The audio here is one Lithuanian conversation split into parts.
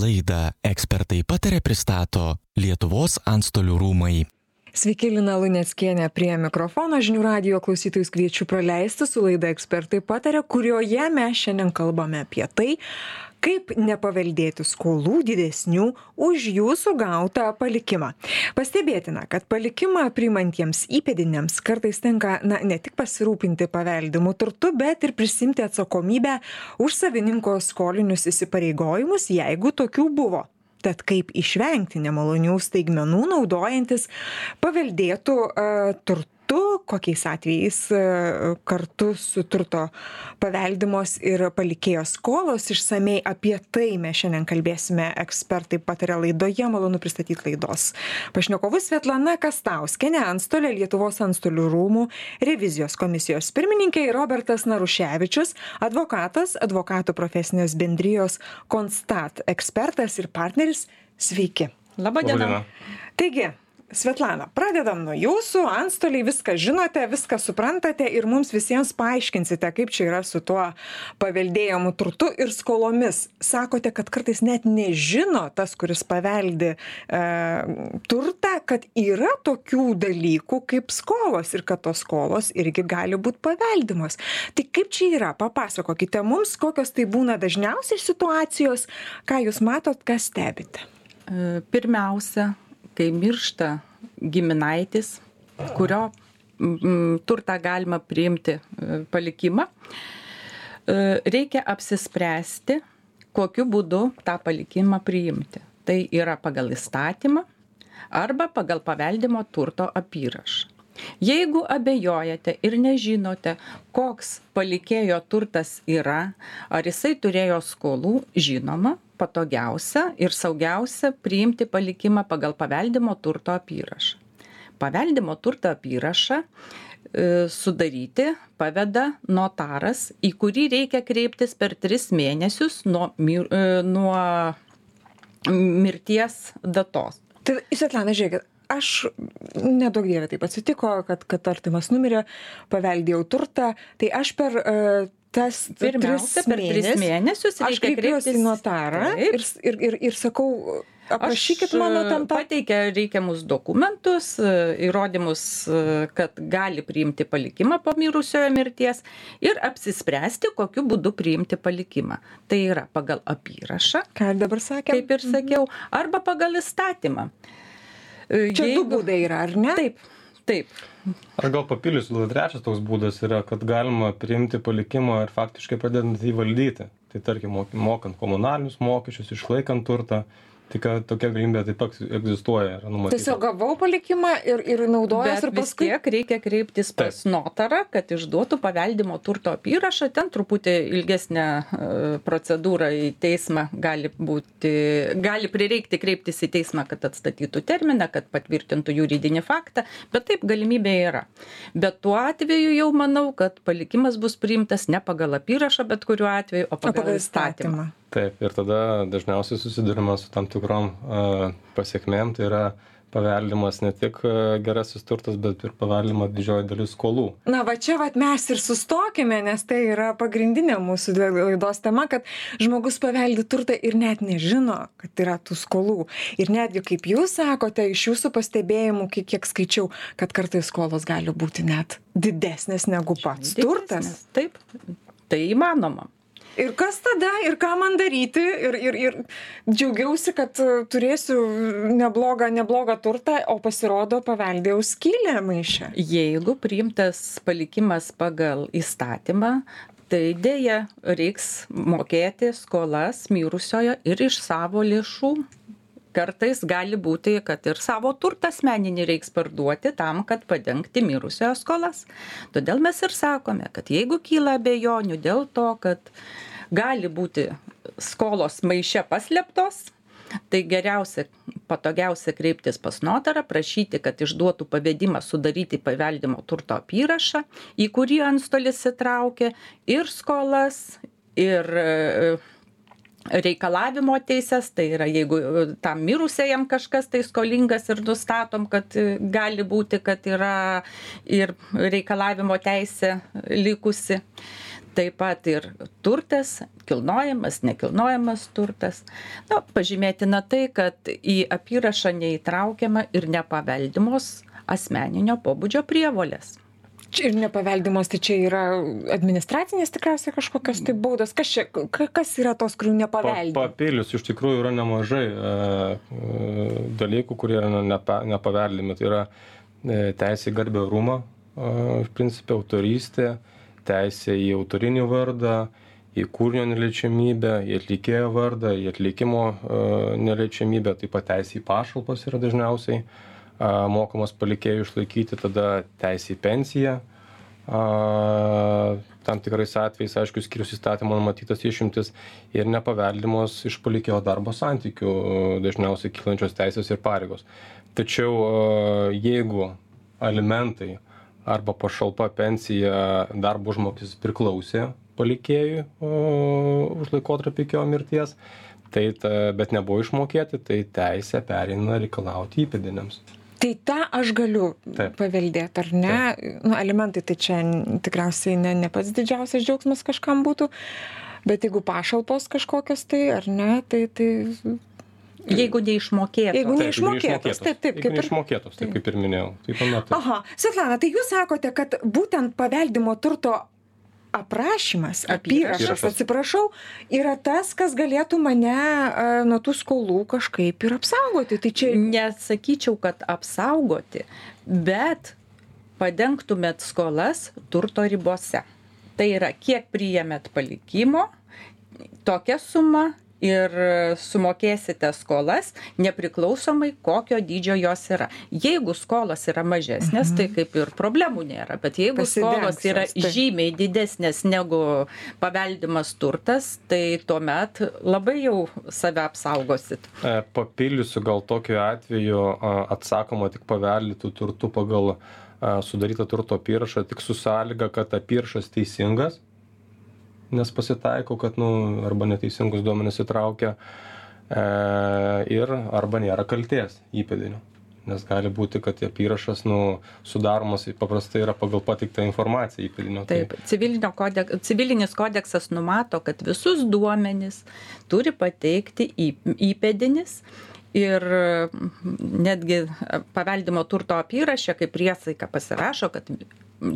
Laidą ekspertai patarė pristato Lietuvos antstolių rūmai. Sveiki, Lina Luneckienė prie mikrofono žinių radio klausytojus kviečiu praleisti su laida ekspertai patarė, kurioje mes šiandien kalbame apie tai, kaip nepaveldėti skolų didesnių už jūsų gautą palikimą. Pastebėtina, kad palikimą priimantiems įpėdiniams kartais tenka na, ne tik pasirūpinti paveldimu turtu, bet ir prisimti atsakomybę už savininko skolinius įsipareigojimus, jeigu tokių buvo. Tad kaip išvengti nemalonių staigmenų naudojantis paveldėtų uh, turtu kokiais atvejais e, kartu su turto paveldimos ir palikėjo skolos. Išsamiai apie tai mes šiandien kalbėsime. Ekspertai pataria laidoje malonu pristatyt laidos pašnekovus. Svetlana kastauskienė antstolė lietuvos antstolių rūmų revizijos komisijos pirmininkė ir robertas naruševičius advokatas advokatų profesinės bendrijos konstat ekspertas ir partneris. Sveiki. Laba diena taigi svetlana pradedam nuo jūsų. Antstoliai viską žinote viską suprantate ir mums visiems paaiškinsite kaip čia yra su tuo paveldėjamu turtu ir skolomis. Sakote kad kartais net nežino tas kuris paveldi e, turtą kad yra tokių dalykų kaip skolos ir kad tos skolos irgi gali būt paveldimos. Tai kaip čia yra? Papasakokite mums kokios tai būna dažniausiai situacijos. Ką jūs matot ką stebite? E, pirmiausia kai miršta giminaitis, kurio turtą galima priimti e, palikimą, e, reikia apsispręsti, kokiu būdu tą palikimą priimti. Tai yra pagal įstatymą arba pagal paveldimo turto apyrašą. Jeigu abejojate ir nežinote, koks palikėjo turtas yra, ar jisai turėjo skolų, žinoma, patogiausia ir saugiausia priimti palikimą pagal paveldimo turto apyrašą. Paveldimo turto apyrašą e, sudaryti paveda notaras, į kurį reikia kreiptis per tris mėnesius nuo, e, nuo mirties datos. Tai, Svetlana, žiūrėkit, aš nedaug dievė taip atsitiko, kad, kad artimas numirė, paveldėjau turtą, tai aš per uh, tas Pirmiausia, per tris mėnesius aš kreipiuosi į notarą ir, ir, ir, ir sakau, aprašykit mano tam tą. Pateikia reikiamus dokumentus, įrodymus, kad gali priimti palikimą po mirusiojo mirties ir apsispręsti, kokiu būdu priimti palikimą. Tai yra pagal apyrašą. Ką dabar sakė? Kaip ir sakiau, arba pagal įstatymą. Čia Jeigu... du būdai yra, ar ne? Taip. Taip. Ar gal papildysiu, gal trečias toks būdas yra, kad galima priimti palikimą ir faktiškai pradedant jį valdyti. Tai tarkim, mokant komunalinius mokesčius, išlaikant turtą, tai kad tokia galimybė taip pat egzistuoja yra numatyta. Tiesiog gavau palikimą ir ir naudojuos ir paskui vis tiek reikia kreiptis pas notarą kad išduotų paveldimo turto apyrašą. Ten truputį ilgesnė e, procedūra į teismą gali būti gali prireikti kreiptis į teismą kad atstatytų terminą kad patvirtintų juridinį faktą bet taip galimybė yra. Bet tuo atveju jau manau kad palikimas bus priimtas ne pagal apyrašą bet kuriuo atveju o pagal įstatymą taip ir tada dažniausiai susiduriama su tam tikrom pasekmėm tai yra paveldimas ne tik gerasis turtas, bet ir paveldima didžioji dalis skolų. Na, va čia vat mes ir sustokime, nes tai yra pagrindinė mūsų laidos tema, kad žmogus paveldi turtą ir net nežino, kad yra tų skolų. Ir netgi, kaip jūs sakote, iš jūsų pastebėjimų, kiek, kiek skaičiau, kad kartais skolos gali būti net didesnės negu pats didesnės. turtas. Taip, tai įmanoma ir kas tada? Ir ką man daryti? Ir ir ir džiaugiausi kad e, turėsiu neblogą neblogą turtą o pasirodo paveldėjau skylę maiše. Jeigu priimtas palikimas pagal įstatymą tai deja reiks mokėti skolas mirusiojo ir iš savo lėšų kartais gali būti kad ir savo turtą asmeninį reiks parduoti tam kad padengti mirusiojo skolas. Todėl mes ir sakome kad jeigu kyla abejonių dėl to kad gali būti skolos maiše paslėptos tai geriausia patogiausia kreiptis pas notarą prašyti kad išduotų pavedimą sudaryti paveldimo turto apyrašą į kurį antstolis įtraukia ir skolas ir reikalavimo teises tai yra jeigu e, tam mirusiajam kažkas tai skolingas ir nustatom kad e, gali būti kad yra ir reikalavimo teisė likusi. Taip pat ir turtas kilnojamas nekilnojamas turtas. Na pažymėtina tai kad į apyrašą neįtraukiama ir nepaveldimos asmeninio pobūdžio prievolės čia ir nepaveldimos tai čia yra administracinės tikriausiai kažkokios tai baudos kas čia ka kas yra tos kurių Pa, nepaveldi papilius iš tikrųjų yra nemažai e, e, dalykų, kurie yra nepa, nepaveldimi. Tai yra e, teisė į garbę rūmą, e, iš principo autorystė, teisė į autorinį vardą, į kūrinio neliečiamybę, į atlikėjo vardą, į atlikimo e, neliečiamybę, taip pat teisė į pašalpas yra dažniausiai a, mokamas palikėjų išlaikyti, tada teisė į pensiją. Tam tikrais atvejais, aišku, skirius įstatymą numatytas išimtis ir nepaveldimos iš palikėjo darbo santykių dažniausiai kylančios teisės ir pareigos. Tačiau jeigu alimentai arba pašalpa pensija darbo užmokestis priklausė palikėjui už laikotarpį iki jo mirties, tai ta, bet nebuvo išmokėti, tai teisė pereina reikalauti įpėdiniams. Tai tą aš galiu Taip. paveldėt ar ne nu alimentai tai čia tikriausiai ne ne pats didžiausias džiaugsmas kažkam būtų bet jeigu pašalpos kažkokios tai ar ne tai tai jeigu neišmokėtos Jeigu neišmokėtos, taip, taip, Jeigu kaip ir- neišmokėtos, taip kaip ir minėjau. Tai taip. aha svetlana tai jūs sakote kad būtent paveldimo turto aprašymas apyrašas. atsiprašau yra tas kas galėtų mane a, nuo tų skolų kažkaip ir apsaugoti. Tai čia nesakyčiau kad apsaugoti bet padengtumėt skolas turto ribose. Tai yra kiek priėmėt palikimo tokia suma ir sumokėsite skolas nepriklausomai kokio dydžio jos yra. Jeigu skolos yra mažesnės tai kaip ir problemų nėra bet jeigu skolos yra žymiai didesnės negu paveldimas turtas tai tuomet labai jau save apsaugosit. E, Papildysiu gal tokiu atveju atsakoma tik paveldėtų turtų pagal a, sudarytą turto apyrašą tik su sąlyga, kad apyrašas teisingas, nes pasitaiko, kad nu, arba neteisingus duomenis įtraukia e, ir arba nėra kalties įpėdinių. Nes gali būti, kad apyrašas nu, sudaromas paprastai yra pagal patiktą informaciją įpėdinio. Taip, civilinio kodek, civilinis kodeksas numato, kad visus duomenis turi pateikti įpėdinis ir mm, netgi paveldimo turto apyraše, kaip priesaika pasirašo, kad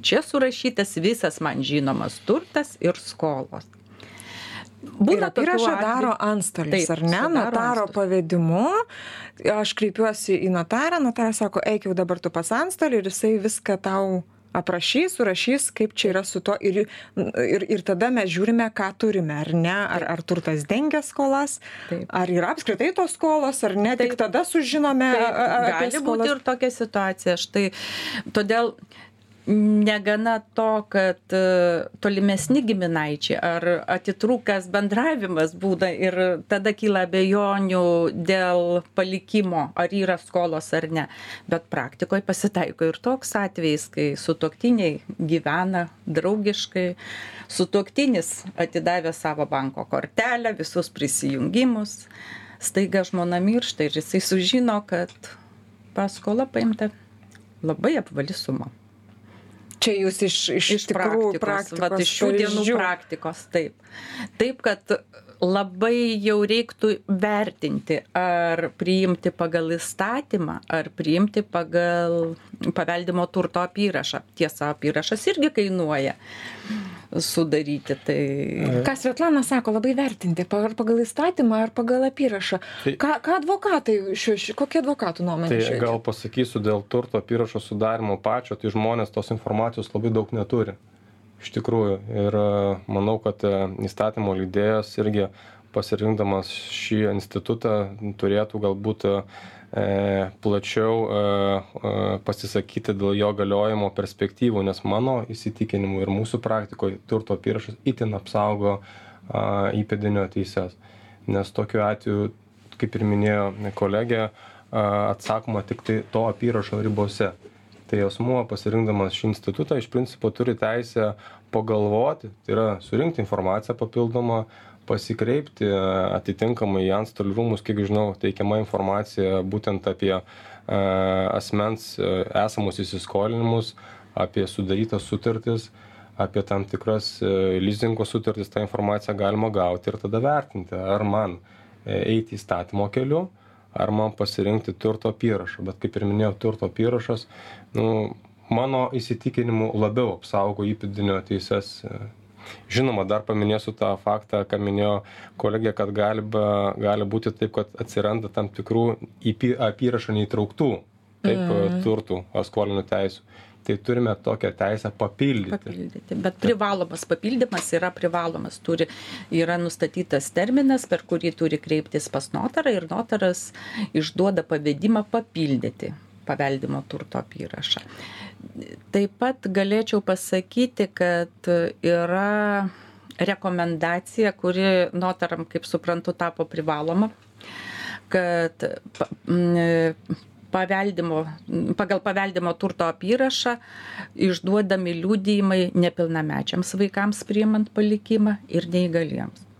čia surašytas visas man žinomas turtas ir skolos. Apyrašą atvejų- daro antstolis, Taip, ar ne? Notaro antstolis. pavedimu. Aš kreipiuosi į notarą, notaras sako, eik jau dabar tu pas antstolį ir jisai viską tau aprašys, surašys, kaip čia yra su to. Ir, ir, ir tada mes žiūrime, ką turime, ar ne? Ar, ar turtas dengia skolas, ar yra apskritai tos skolos, ar ne? Tik tada sužinome gali būti ir tokia situacija. Štai todėl negana to, kad e, tolimesni giminaičiai ar atitrūkęs bendravimas būna ir tada kyla abejonių dėl palikimo, ar yra skolos ar ne. Bet praktikoje pasitaiko ir toks atvejis, kai sutoktiniai gyvena draugiškai, sutoktinis atidavė savo banko kortelę, visus prisijungimus, staiga žmona miršta ir jisai sužino, kad paskola paimta labai apvali suma. Čia jūs iš, iš, Iš tikrųjų praktikos, praktikos. vat iš šių dienų praktikos, taip. Taip, kad labai jau reiktų vertinti, ar priimti pagal įstatymą, ar priimti pagal paveldimo turto apyrašą. Tiesa, apyrašas irgi kainuoja sudaryti. Tai Ką Svetlana sako, labai vertinti, ar pagal įstatymą, ar pagal apyrašą. Tai- Ką, ką advokatai, šio, šio, kokia advokatų nuomonė? Tai šioje gal pasakysiu dėl turto apyrašo sudarimo pačio, tai žmonės tos informacijos labai daug neturi. Iš tikrųjų. Ir e, manau, kad e, įstatymo lydėjas irgi pasirinkdamas šį institutą turėtų galbūt e, plačiau e, e, pasisakyti dėl jo galiojimo perspektyvų, nes mano įsitikinimu ir mūsų praktikoje turto apyrašas itin apsaugo įpėdinio teises. Nes tokiu atveju, kaip ir minėjo kolegė, atsakoma tik tai to apyrašo ribose. Tai asmuo pasirinkdamas šį institutą iš principo turi teisę pagalvoti, tai yra surinkti informaciją papildomą, pasikreipti atitinkamai į antstolių rūmus, kiek žinau, teikiama informacija būtent apie a, asmens a, esamus įsiskolinimus, apie sudarytas sutartis, apie tam tikras lizingo sutartis. Tą informaciją galima gauti ir tada vertinti ar man eiti įstatymo keliu ar man pasirinkti turto apyrašą. Bet kaip ir minėjau turto apyrašas nu mano įsitikinimu labiau apsaugo įpėdinio teises žinoma dar paminėsiu tą faktą ką minėjo kolegė kad gali ba gali būti taip kad atsiranda tam tikrų apyrašą neįtrauktų taip Mm. turtų ar skolinių teisių. Tai turime tokią teisę papildyti. Papildyti. Bet privalomas papildymas yra privalomas. Turi yra nustatytas terminas per kurį turi kreiptis pas notarą ir notaras išduoda pavedimą papildyti paveldimo turto apyrašą. Taip pat galėčiau pasakyti kad yra rekomendacija kuri notaram kaip suprantu tapo privaloma kad paveldimo pagal paveldimo turto apyrašą išduodami liudijimai nepilnamečiams vaikams priimant palikimą ir neįgaliems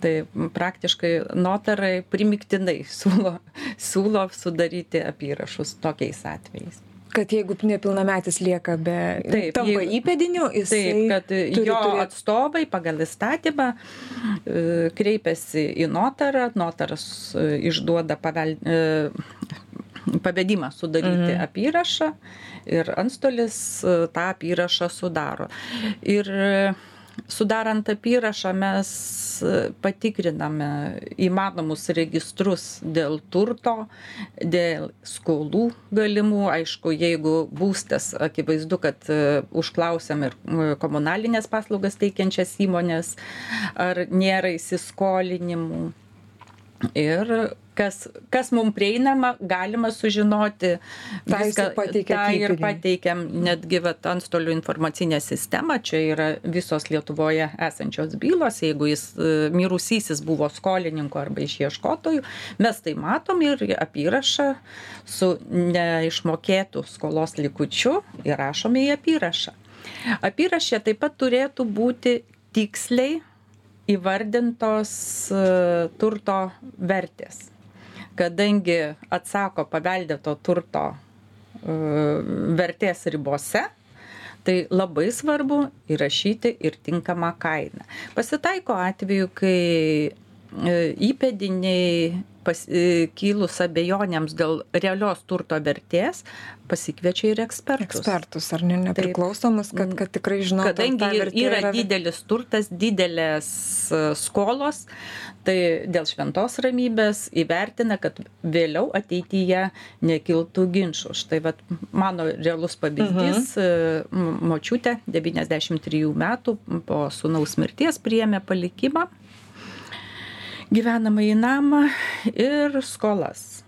tai praktiškai notarai primygtinai siūlo siūlo sudaryti apyrašus tokiais atvejais kad jeigu nepilnametis lieka be Taip, tampa jeigu- įpėdiniu jisai Taip, kad turi jo turėt- atstovai pagal įstatymą e, kreipiasi į notarą, notaras e, išduoda pavel... e, pavedimą sudaryti Mhm. apyrašą ir antstolis tą apyrašą sudaro. Ir sudarant apyrašą mes e, patikriname įmanomus registrus dėl turto, dėl skolų galimų. Aišku, jeigu būstas, akivaizdu, kad e, užklausiam ir komunalinės paslaugas teikiančias įmonės, ar nėra įsiskolinimų. Ir kas, kas mums prieinama, galima sužinoti. Tą jūs ir pateikiat tą ir pateikiam netgi vat, antstolių informacinę sistemą. Čia yra visos Lietuvoje esančios bylos. Jeigu jis e, mirusysis buvo skolininku arba išieškotoju, mes tai matom ir apyrašą su neišmokėtų skolos likučiu įrašome į apyrašą. Apyrašė taip pat turėtų būti tiksliai įvardintos e, turto vertės. Kadangi atsako paveldėto turto e, vertės ribose, tai labai svarbu įrašyti ir tinkamą kainą. Pasitaiko atveju, kai e, įpėdiniai pas, e, kilus abejonėms dėl realios turto vertės pasikviečia ir ekspertus. ekspertus ar ne nepriklausomus kad kad tikrai žinotų Kadangi vertė yra didelis turtas, didelės e, skolos, tai dėl šventos ramybės įvertina, kad vėliau ateityje nekiltų ginčių. Štai vat, mano realus pavyzdys, mhm. močiutė 93 metų po sunaus mirties priėmė palikimą gyvenamąjį namą ir skolas.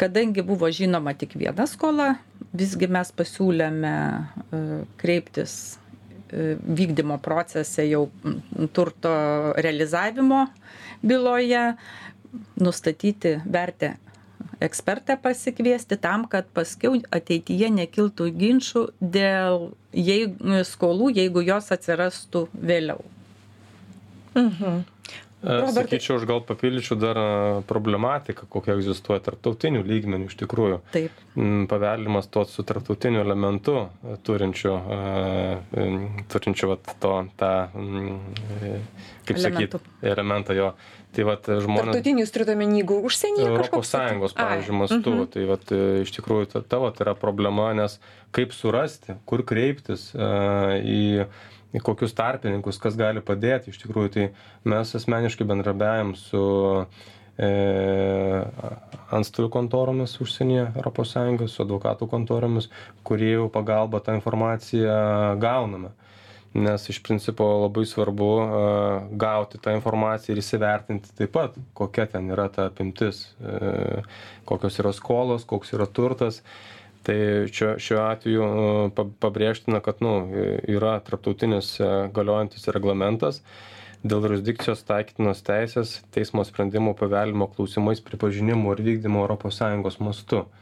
Kadangi buvo žinoma tik viena skola, visgi mes pasiūlėme e, kreiptis e, vykdymo procese jau turto realizavimo byloje, nustatyti vertę ekspertą pasikviesti tam, kad paskiau ateityje nekiltų ginčių dėl jei, skolų, jeigu jos atsirastų vėliau. Mhm. E, Robertai- Sakyčiau, aš gal papildyčiau dar e, problematiką, kokia egzistuoja tarptautinių lygmenių iš tikrųjų. Taip. Mm, Paveldimas to su tarptautiniu elementu e, turinčiu, turinčiu vat, to, tą, mm, kaip sakyti, elementą jo. Tai vat žmonės. tarptautinių jūs turite omeny jeigu užsienyje Europos kažkoks Sąjungos, pavyzdžiui, mastu. mhm. Tai vat, iš tikrųjų ta, ta vat, yra problema, nes kaip surasti, kur kreiptis į, į kokius tarpininkus, kas gali padėti. Iš tikrųjų, tai mes asmeniškai bendrabiajam su e, antstolių kontoromis užsienyje Sąjungos, su advokatų kontoromis, kurie jau pagalba tą informaciją gauname nes iš principo labai svarbu a, gauti tą informaciją ir įsivertinti taip pat, kokia ten yra ta apimtis, e, kokios yra skolos, koks yra turtas. Tai šiuo, šiuo atveju pa- pabrėžtina, kad nu, yra tarptautinis e, galiojantis reglamentas dėl jurisdikcijos taikytinos teisės teismo sprendimų paveldimo klausimais pripažinimo ir vykdymo ES mastu. Tai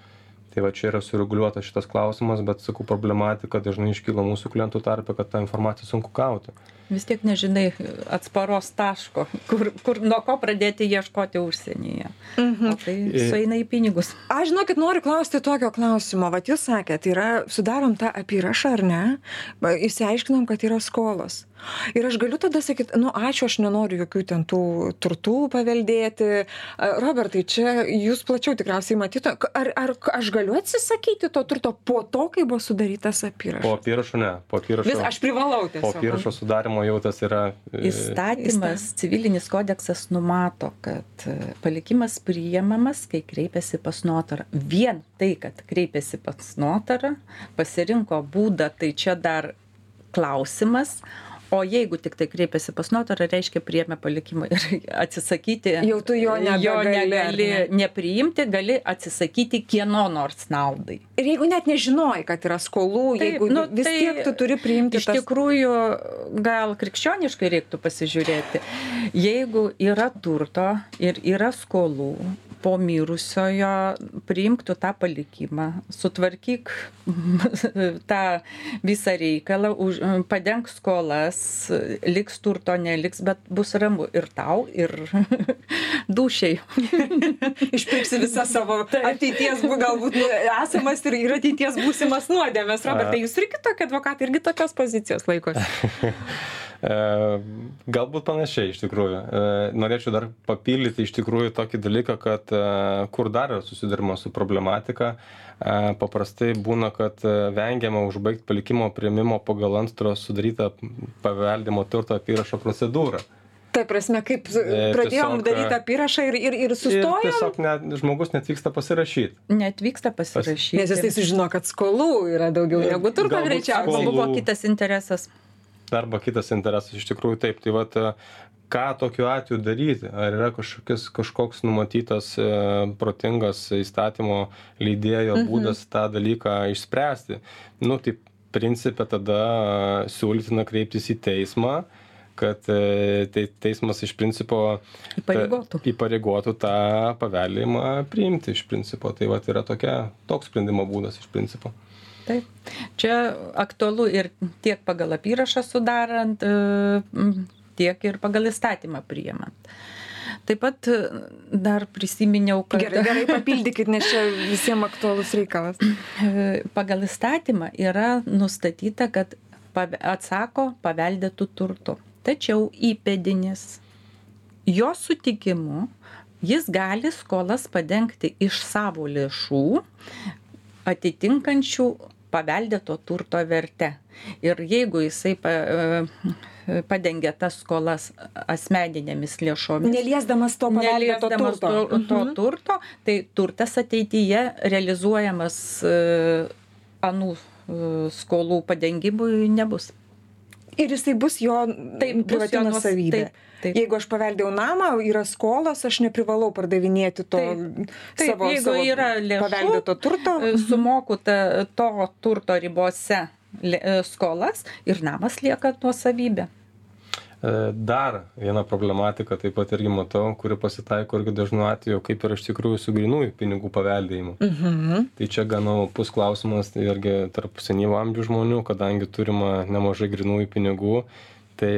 tai va čia yra sureguliuotas šitas klausimas bet sakau problematika dažnai iškyla mūsų klientų tarpe kad tą informaciją sunku gauti vis tiek nežinai atsparos taško kur kur nuo ko pradėti ieškoti užsienyje. O tai sueina į pinigus. Aš žinokit noriu klausti tokio klausimo. Vat jūs sakėt yra sudarom tą apyrašą ar ne? Va išsiaiškinom kad yra skolos. Ir aš galiu tada sakyt nu ačiū aš nenoriu jokių ten tų turtų paveldėti. Robertai čia jūs plačiau tikriausiai matytumėt ar ar aš galiu atsisakyti to turto po to kai buvo sudarytas apyrašas? Po apyrašo ne po apyrašo vis aš privalau po tiesiog apyrašo sudarymo jau tas yra e, įstatymas civilinis kodeksas numato kad e, palikimas priimamas kai kreipiasi pas notarą. Vien tai kad kreipiasi pas notarą pasirinko būdą tai čia dar klausimas o jeigu tiktai kreipiasi pas notarą reiškia priėmė palikimą ir atsisakyti Jau tu jo nebegali, ar negali ne? nepriimti gali atsisakyti kieno nors naudai ir jeigu net nežinojai kad yra skolų jeigu nu, vis tai tiek tu turi priimti iš tas tikrųjų gal krikščioniškai reiktų pasižiūrėti jeigu yra turto ir yra skolų po mirusiojo priimk tu tą palikimą sutvarkyk tą visą reikalą už padenk skolas liks turto neliks bet bus ramu ir tau ir dūšiai išpirksi visas savo ateities galbūt esamas ir, ir ateities būsimas nuodėmės. Robertai, jūs irgi tokie advokatai, irgi tokios pozicijos laikosi. E, galbūt panašiai iš tikrųjų. E, norėčiau dar papildyti iš tikrųjų tokį dalyką, kad e, kur dar yra susidurima su problematika, e, paprastai būna, kad e, vengiama užbaigti palikimo prieimimo pagal antstolio sudarytą paveldimo turto apyrašo procedūrą. Tai prasme, kaip pradėjom tiesiog, daryti apyrašą ir, ir, ir Ir sustojom. tiesiog ne, žmogus netvyksta pasirašyti. neatvyksta pasirašyti Nes jisai sužino, kad skolų yra daugiau Ir negu turto greičiausiai. buvo kitas interesas arba kitas interesas iš tikrųjų taip tai vat ką tokiu atveju daryti? Ar yra kažkokis kažkoks numatytas e, protingas įstatymo leidėjo būdas tą dalyką išspręsti? Nu tai principe tada e, siūlytina kreiptis į teismą kad e, te teismas iš principo Įpareigotų. ta- įpareigotų tą paveldėjimą priimti iš principo. Tai vat yra tokia toks sprendimo būdas iš principo. Taip. Čia aktualu ir tiek pagal apyrašą sudarant, tiek ir pagal įstatymą priimant. Taip pat e, dar prisiminiau, kad Gerai, gerai, papildykit, nes čia visiems aktualus reikalas. e, pagal įstatymą yra nustatyta, kad atsako paveldėtų turtų. Tačiau įpėdinis jo sutikimu jis gali skolas padengti iš savo lėšų atitinkančių paveldėto turto verte. Ir jeigu jisai pa, e, padengia tas skolas asmeninėmis lėšomis, Neliesdamas to paveldėto neliesdamas turto. to, to Mhm. turto, tai turtas ateityje realizuojamas e, anų e, skolų padengimui nebus. Ir jisai bus jo Taip, privati nuosavybė. Jeigu aš paveldėjau namą, yra skolos, aš neprivalau pardavinėti to Taip. Taip, savo, jeigu savo yra lėšų, paveldėto turto. E, Sumoku ta, to turto ribose e, skolas ir namas lieka nuosavybė. E, Dar viena problematika taip pat irgi matau, kuri pasitaiko irgi dažnu atveju, kaip ir iš tikrųjų su grinųjų pinigų paveldėjimu. Mhm. Tai čia gana opus klausimas tai irgi tarp senyvo amžiaus žmonių, kadangi turima nemažai grinųjų pinigų, tai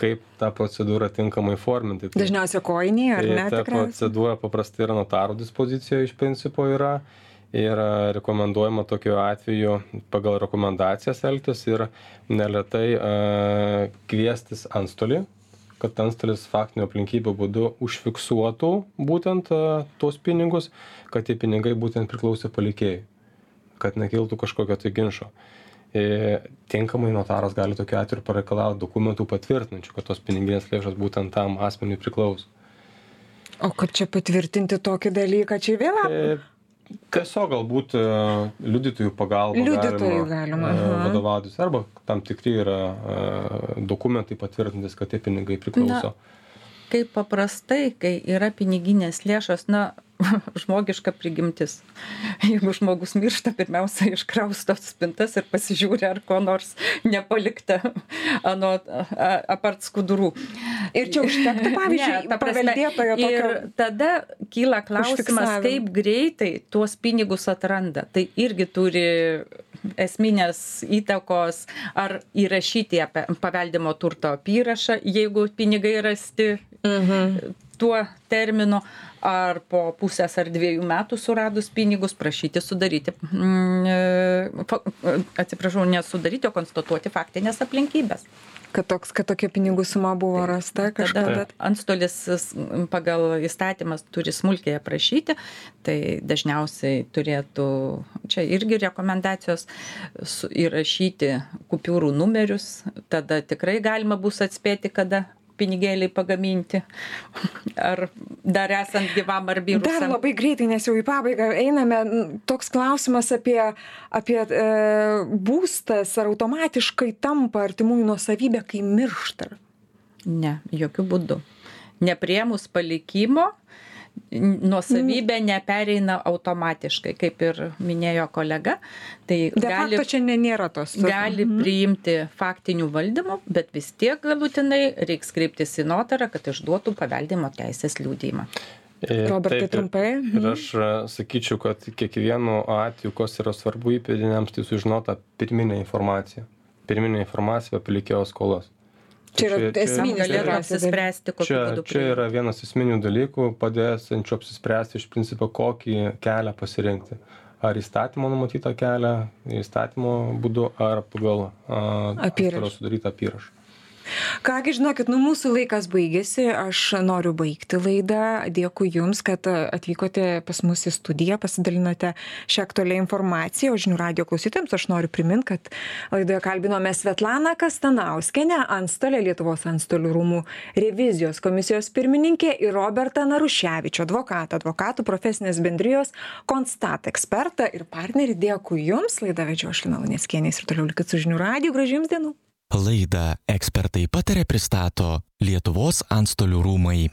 kaip tą procedūrą tinkamai forminti. Tai, Dažniausiai koiniai, ar tai ne? ta tikriausiai? procedūra paprastai yra notarų dispozicijoje iš principo yra. Ir rekomenduojama tokiu atveju pagal rekomendacijas elgtis ir neletai e, kviestis antstolį, kad antstolis faktinių aplinkybių būdu užfiksuotų būtent e, tuos pinigus, kad tie pinigai būtent priklausė palikėjai, kad nekiltų kažkokio tai ginčio. E, tinkamai notaras gali tokiu atveju pareikalauti dokumentų patvirtinančių, kad tos piniginės lėšos būtent tam asmeniui priklauso. O kaip čia patvirtinti tokį dalyką, čia vėl E, Tiesiog galbūt e, liudytojų pagalba Liudytojų galima, e, aha. vadovautis arba tam tikri yra e, dokumentai patvirtintis, kad tie pinigai priklauso. Kaip paprastai, kai yra piniginės lėšos, na, žmogiška prigimtis. Jeigu žmogus miršta, pirmiausia, iškrausto spintas ir pasižiūri, ar ko nors nepalikta anu, a- apart skudurų. Ir čia užtektų, pavyzdžiui, Ne, ta paveldėtojo Ir tokio. tada kyla klausimas, kaip greitai tuos pinigus atranda. Tai irgi turi esminės įtakos, ar įrašyti apie paveldimo turto apyrašą, jeigu pinigai rasti Mhm. Tuo terminu, ar po pusės ar dviejų metų suradus pinigus prašyti sudaryti, mm, e, fa- atsiprašau, nesudaryti, o konstatuoti faktinės aplinkybės. Kad, toks, kad tokia pinigų suma buvo rasta kažkada. Antstolis pagal įstatymas turi smulkiai aprašyti, tai dažniausiai turėtų, čia irgi rekomendacijos, su- įrašyti kupiūrų numerius, tada tikrai galima bus atspėti, kada pinigėliai pagaminti, ar dar esant gyvam ar Dar birusiam. labai greitai, nes jau į pabaigą einame. Toks klausimas apie, apie e, būstas, ar automatiškai tampa artimųjų nuosavybė, kai miršta. Ne, jokių būdų. Nepriemus palikimo, nuosavybė nepereina automatiškai, kaip ir minėjo kolega. Tai De gali, facto čia nėra tos. gali priimti faktinių valdymų, bet vis tiek galutinai reiks kreiptis į notarą, kad išduotų paveldimo teisės liūdėjimą. Ir Robertai, taip, ir- trumpai. Mhm. Ir aš a, sakyčiau, kad kiekvienu atveju, kas yra svarbu įpėdiniams, tai sužinota pirminė informacija. Pirminė informacija apie palikėjo skolas. Čia yra Čia- čia- esminis Galėtų apsispręsti, kokiu Čia, būdu. čia yra vienas esminių dalykų, padėsančių apsispręsti iš principo, kokį kelią pasirinkti. Ar įstatymo numatytą kelią, įstatymo būdu, ar pagal a, Apyrašą. sudarytą apyrašą. Kągi, žinokit, nu mūsų laikas baigėsi, aš noriu baigti laidą. Dėkui Jums, kad atvykote pas mus į studiją, pasidalinote šią aktualią informaciją. O žinių radio klausytėms aš noriu priminti, kad laidoje kalbinome Svetlaną Kastanauskenę, antstolę Lietuvos antstolių rūmų revizijos komisijos pirmininkė ir Robertą Naruševičių, advokatą, advokatų profesinės bendrijos Konstat ekspertą ir partnerį. Dėkui Jums, laidą vedžio aš Lina Laneskienės ir toliau likit su žinių radio. Gražių Jums dienų. Laidą ekspertai patarė pristato Lietuvos antstolių rūmai.